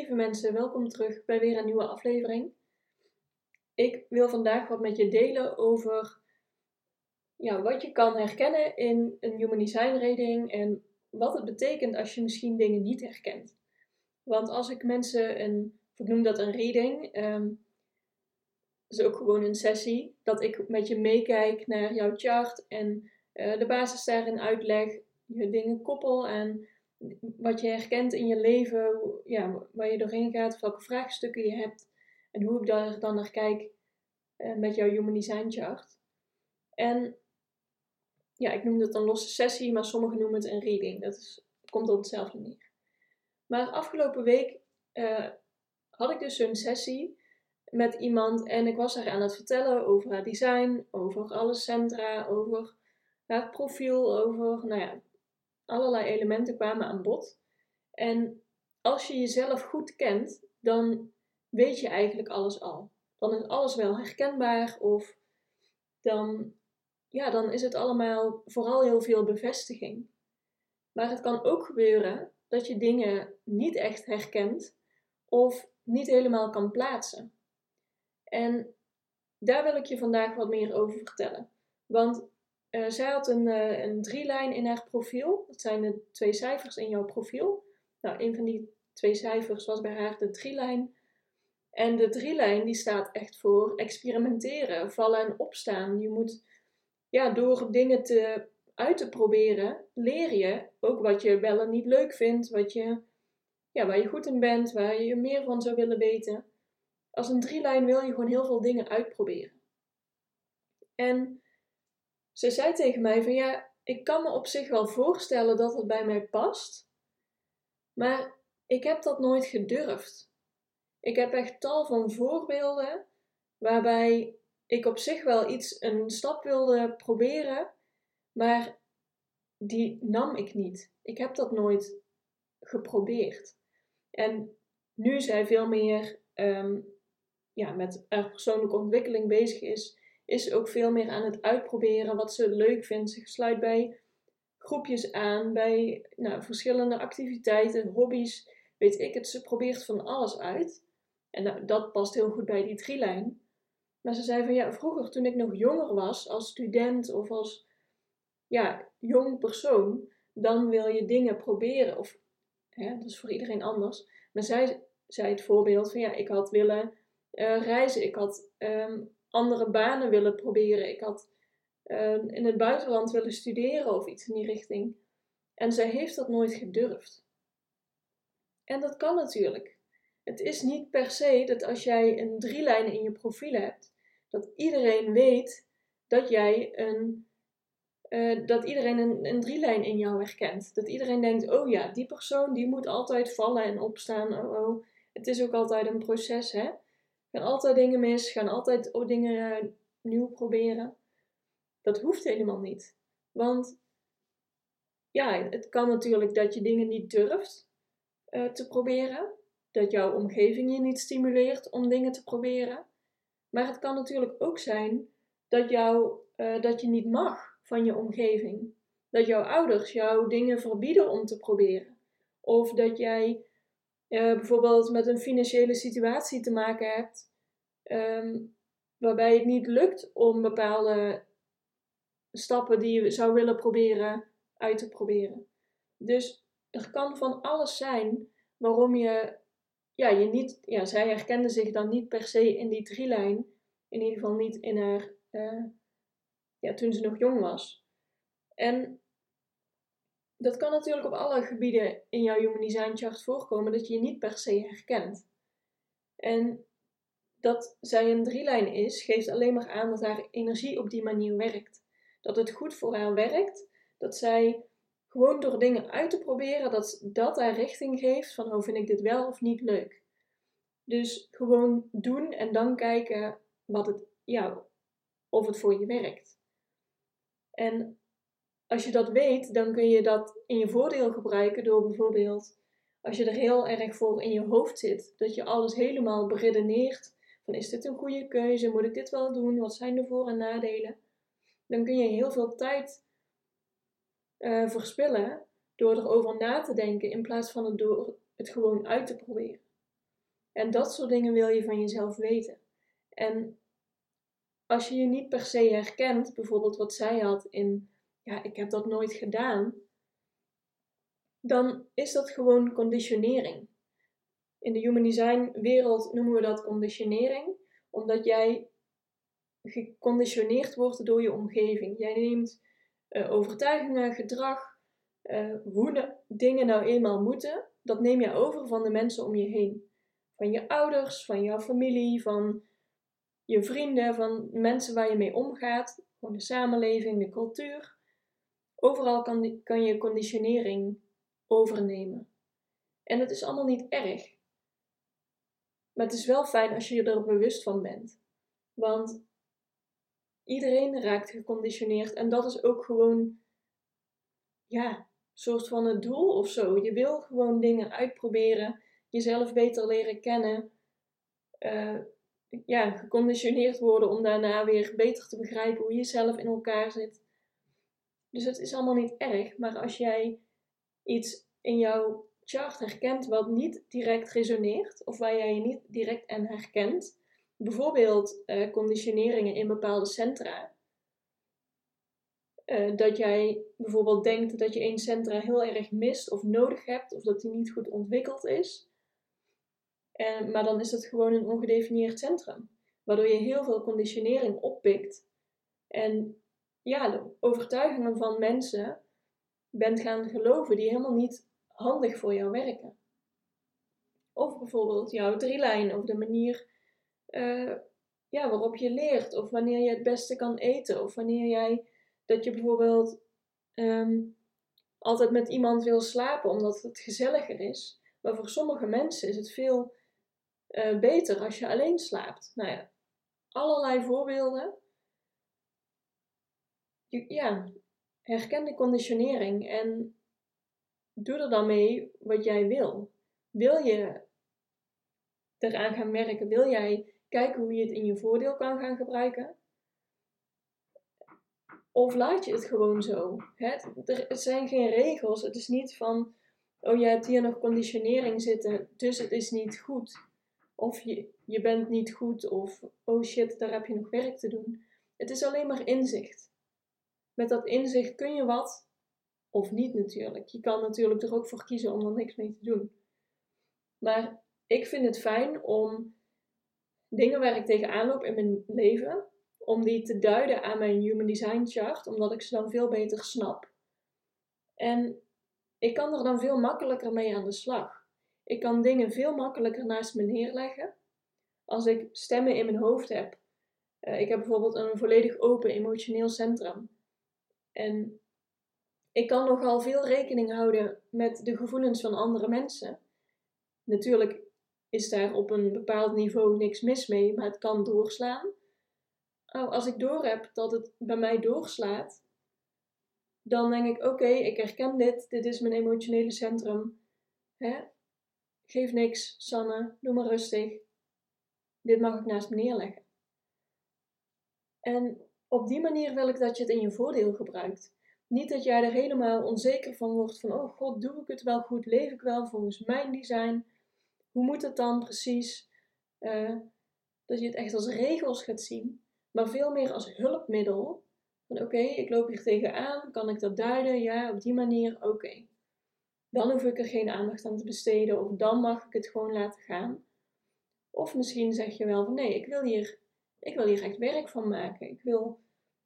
Lieve mensen, welkom terug bij weer een nieuwe aflevering. Ik wil vandaag wat met je delen over ja, wat je kan herkennen in een Human Design reading en wat het betekent als je misschien dingen niet herkent. Want als ik mensen een, ik noem dat een reading, um, is ook gewoon een sessie, dat ik met je meekijk naar jouw chart en uh, de basis daarin uitleg, je dingen koppel aan wat je herkent in je leven, ja, waar je doorheen gaat, welke vraagstukken je hebt en hoe ik daar dan naar kijk uh, met jouw Human Design chart. En ja, ik noem dat een losse sessie, maar sommigen noemen het een reading. Dat komt op hetzelfde neer. Maar afgelopen week uh, had ik dus zo'n sessie met iemand en ik was haar aan het vertellen over haar design, over alle centra, over haar profiel, over, nou ja, allerlei elementen kwamen aan bod. En als je jezelf goed kent, dan weet je eigenlijk alles al. Dan is alles wel herkenbaar of dan, ja, dan is het allemaal vooral heel veel bevestiging. Maar het kan ook gebeuren dat je dingen niet echt herkent of niet helemaal kan plaatsen. En daar wil ik je vandaag wat meer over vertellen. Want uh, zij had een, uh, een drielijn in haar profiel. Dat zijn de twee cijfers in jouw profiel. Nou, een van die twee cijfers was bij haar de drielijn. En de drielijn die staat echt voor experimenteren, vallen en opstaan. Je moet, ja, door dingen te, uit te proberen, leer je ook wat je wel en niet leuk vindt, wat je, ja, waar je goed in bent, waar je meer van zou willen weten. Als een drielijn wil je gewoon heel veel dingen uitproberen. En ze zei tegen mij van ja, ik kan me op zich wel voorstellen dat het bij mij past, maar ik heb dat nooit gedurfd. Ik heb echt tal van voorbeelden waarbij ik op zich wel iets, een stap wilde proberen, maar die nam ik niet. Ik heb dat nooit geprobeerd. En nu zij veel meer um, ja, met persoonlijke ontwikkeling bezig is, is ook veel meer aan het uitproberen wat ze leuk vindt. Ze sluit bij groepjes aan, bij nou, verschillende activiteiten, hobby's, weet ik het. Ze probeert van alles uit. En nou, dat past heel goed bij die drielijn. Maar ze zei van ja, vroeger toen ik nog jonger was, als student of als ja, jong persoon, dan wil je dingen proberen. Of hè, dat is voor iedereen anders. Maar zij zei het voorbeeld van ja, ik had willen uh, reizen. Ik had um, andere banen willen proberen. Ik had uh, in het buitenland willen studeren of iets in die richting. En zij heeft dat nooit gedurfd. En dat kan natuurlijk. Het is niet per se dat als jij een drielijn in je profiel hebt, dat iedereen weet dat jij een. Uh, dat iedereen een, een drielijn in jou herkent. Dat iedereen denkt: oh ja, die persoon die moet altijd vallen en opstaan. Oh, oh. Het is ook altijd een proces, hè? Gaan altijd dingen mis, gaan altijd dingen uh, nieuw proberen. Dat hoeft helemaal niet. Want ja, het kan natuurlijk dat je dingen niet durft uh, te proberen. Dat jouw omgeving je niet stimuleert om dingen te proberen. Maar het kan natuurlijk ook zijn dat, jou, uh, dat je niet mag van je omgeving. Dat jouw ouders jou dingen verbieden om te proberen. Of dat jij bijvoorbeeld met een financiële situatie te maken hebt, um, waarbij het niet lukt om bepaalde stappen die je zou willen proberen uit te proberen. Dus er kan van alles zijn waarom je, ja, je niet, ja, zij herkende zich dan niet per se in die drielijn, in ieder geval niet in haar, uh, ja, toen ze nog jong was. En dat kan natuurlijk op alle gebieden in jouw Human Design chart voorkomen dat je je niet per se herkent. En dat zij een drielijn is, geeft alleen maar aan dat haar energie op die manier werkt. Dat het goed voor haar werkt, dat zij gewoon door dingen uit te proberen, dat dat daar richting geeft van, oh, vind ik dit wel of niet leuk. Dus gewoon doen en dan kijken wat het, ja, of het voor je werkt. En als je dat weet, dan kun je dat in je voordeel gebruiken door bijvoorbeeld, als je er heel erg voor in je hoofd zit, dat je alles helemaal beredeneert. Is dit een goede keuze? Moet ik dit wel doen? Wat zijn de voor- en nadelen? Dan kun je heel veel tijd uh, verspillen door erover na te denken in plaats van het door het gewoon uit te proberen. En dat soort dingen wil je van jezelf weten. En als je je niet per se herkent, bijvoorbeeld wat zij had in, ja, ik heb dat nooit gedaan, dan is dat gewoon conditionering. In de human design wereld noemen we dat conditionering, omdat jij geconditioneerd wordt door je omgeving. Jij neemt uh, overtuigingen, gedrag, uh, hoe dingen nou eenmaal moeten, dat neem je over van de mensen om je heen. Van je ouders, van jouw familie, van je vrienden, van mensen waar je mee omgaat, van de samenleving, de cultuur. Overal kan, kan je conditionering overnemen. En het is allemaal niet erg. Maar het is wel fijn als je er bewust van bent. Want iedereen raakt geconditioneerd en dat is ook gewoon, ja, soort van het doel of zo. Je wil gewoon dingen uitproberen, jezelf beter leren kennen. Uh, ja, geconditioneerd worden om daarna weer beter te begrijpen hoe je zelf in elkaar zit. Dus het is allemaal niet erg, maar als jij iets in jouw chart herkent wat niet direct resoneert, of waar jij je niet direct aan herkent, bijvoorbeeld uh, conditioneringen in bepaalde centra, uh, dat jij bijvoorbeeld denkt dat je één centra heel erg mist of nodig hebt, of dat die niet goed ontwikkeld is, en, maar dan is het gewoon een ongedefinieerd centrum. Waardoor je heel veel conditionering oppikt. En ja, de overtuigingen van mensen bent gaan geloven die helemaal niet handig voor jou werken. Of bijvoorbeeld jouw drielijn of de manier uh, ja, waarop je leert. Of wanneer je het beste kan eten. Of wanneer jij dat je bijvoorbeeld um, altijd met iemand wil slapen omdat het gezelliger is. Maar voor sommige mensen is het veel uh, beter als je alleen slaapt. Nou ja, allerlei voorbeelden. ja, herken de conditionering en doe er dan mee wat jij wil. Wil je eraan gaan werken? Wil jij kijken hoe je het in je voordeel kan gaan gebruiken? Of laat je het gewoon zo? Het, er zijn geen regels. Het is niet van, oh je hebt hier nog conditionering zitten, dus het is niet goed. Of je, je bent niet goed of oh shit, daar heb je nog werk te doen. Het is alleen maar inzicht. Met dat inzicht kun je wat of niet natuurlijk. Je kan natuurlijk er ook voor kiezen om er niks mee te doen. Maar ik vind het fijn om dingen waar ik tegenaan loop in mijn leven, om die te duiden aan mijn Human Design chart, omdat ik ze dan veel beter snap. En ik kan er dan veel makkelijker mee aan de slag. Ik kan dingen veel makkelijker naast me neerleggen. Als ik stemmen in mijn hoofd heb. Uh, ik heb bijvoorbeeld een volledig open emotioneel centrum. En ik kan nogal veel rekening houden met de gevoelens van andere mensen. Natuurlijk is daar op een bepaald niveau niks mis mee, maar het kan doorslaan. Oh, als ik doorheb dat het bij mij doorslaat, dan denk ik: oké, ik herken dit, dit is mijn emotionele centrum. Hè? Geef niks, Sanne, doe maar rustig. Dit mag ik naast me neerleggen. En op die manier wil ik dat je het in je voordeel gebruikt. Niet dat jij er helemaal onzeker van wordt van, oh god, doe ik het wel goed? Leef ik wel volgens mijn design? Hoe moet het dan precies? Uh, dat je het echt als regels gaat zien, maar veel meer als hulpmiddel. Van oké, ik loop hier tegenaan, kan ik dat duiden? Ja, op die manier, oké. Dan hoef ik er geen aandacht aan te besteden of dan mag ik het gewoon laten gaan. Of misschien zeg je wel van nee, ik wil hier, ik wil hier echt werk van maken. Ik wil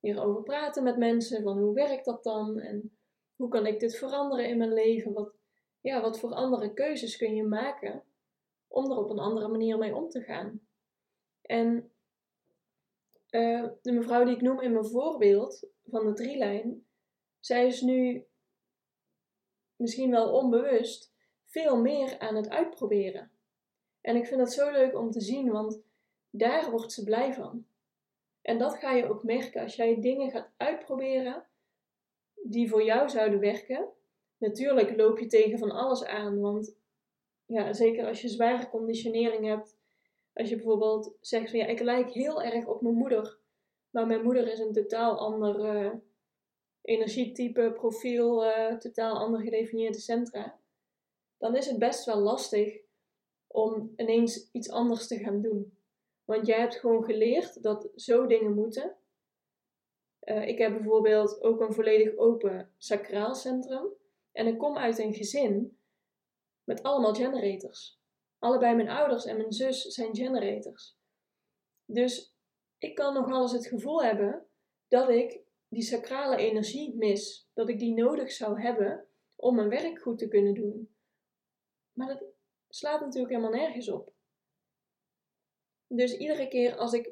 hierover praten met mensen van hoe werkt dat dan en hoe kan ik dit veranderen in mijn leven? Wat, ja, wat voor andere keuzes kun je maken om er op een andere manier mee om te gaan? En uh, de mevrouw die ik noem in mijn voorbeeld van de drielijn, zij is nu misschien wel onbewust, veel meer aan het uitproberen. En ik vind dat zo leuk om te zien, want daar wordt ze blij van. En dat ga je ook merken als jij dingen gaat uitproberen die voor jou zouden werken. Natuurlijk loop je tegen van alles aan, want ja, zeker als je zware conditionering hebt. Als je bijvoorbeeld zegt van ja, ik lijk heel erg op mijn moeder, maar mijn moeder is een totaal ander uh, energietype, profiel, uh, totaal ander gedefinieerde centra. Dan is het best wel lastig om ineens iets anders te gaan doen. Want jij hebt gewoon geleerd dat zo dingen moeten. Uh, ik heb bijvoorbeeld ook een volledig open sacraal centrum. En ik kom uit een gezin met allemaal generators. Allebei mijn ouders en mijn zus zijn generators. Dus ik kan nogal eens het gevoel hebben dat ik die sacrale energie mis. Dat ik die nodig zou hebben om mijn werk goed te kunnen doen. Maar dat slaat natuurlijk helemaal nergens op. Dus iedere keer als ik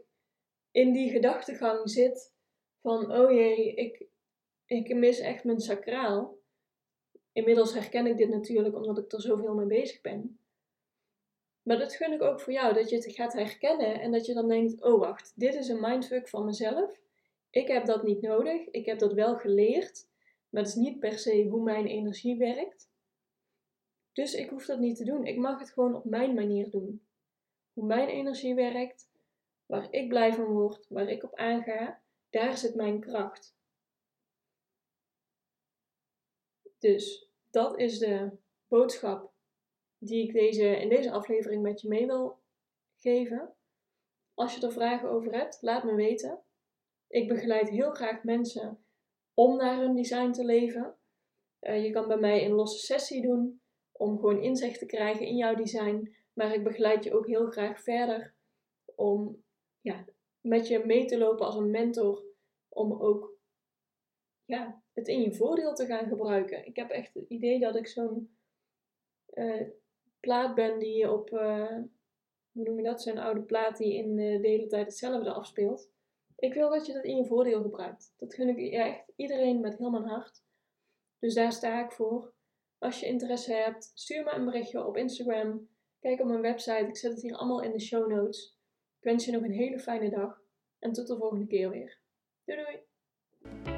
in die gedachtegang zit van, oh jee, ik, ik mis echt mijn sacraal. Inmiddels herken ik dit natuurlijk omdat ik er zoveel mee bezig ben. Maar dat gun ik ook voor jou, dat je het gaat herkennen en dat je dan denkt, oh wacht, dit is een mindfuck van mezelf. Ik heb dat niet nodig, ik heb dat wel geleerd, maar het is niet per se hoe mijn energie werkt. Dus ik hoef dat niet te doen, ik mag het gewoon op mijn manier doen hoe mijn energie werkt, waar ik blij van word, waar ik op aanga, daar zit mijn kracht. Dus dat is de boodschap die ik deze, in deze aflevering met je mee wil geven. Als je er vragen over hebt, laat me weten. Ik begeleid heel graag mensen om naar hun design te leven. Uh, je kan bij mij een losse sessie doen om gewoon inzicht te krijgen in jouw design. Maar ik begeleid je ook heel graag verder om ja, met je mee te lopen als een mentor. Om ook ja, het in je voordeel te gaan gebruiken. Ik heb echt het idee dat ik zo'n uh, plaat ben die je op, uh, hoe noem je dat, zo'n oude plaat die in uh, de hele tijd hetzelfde afspeelt. Ik wil dat je dat in je voordeel gebruikt. Dat gun ik echt iedereen met heel mijn hart. Dus daar sta ik voor. Als je interesse hebt, stuur me een berichtje op Instagram. Kijk op mijn website, ik zet het hier allemaal in de show notes. Ik wens je nog een hele fijne dag en tot de volgende keer weer. Doei doei!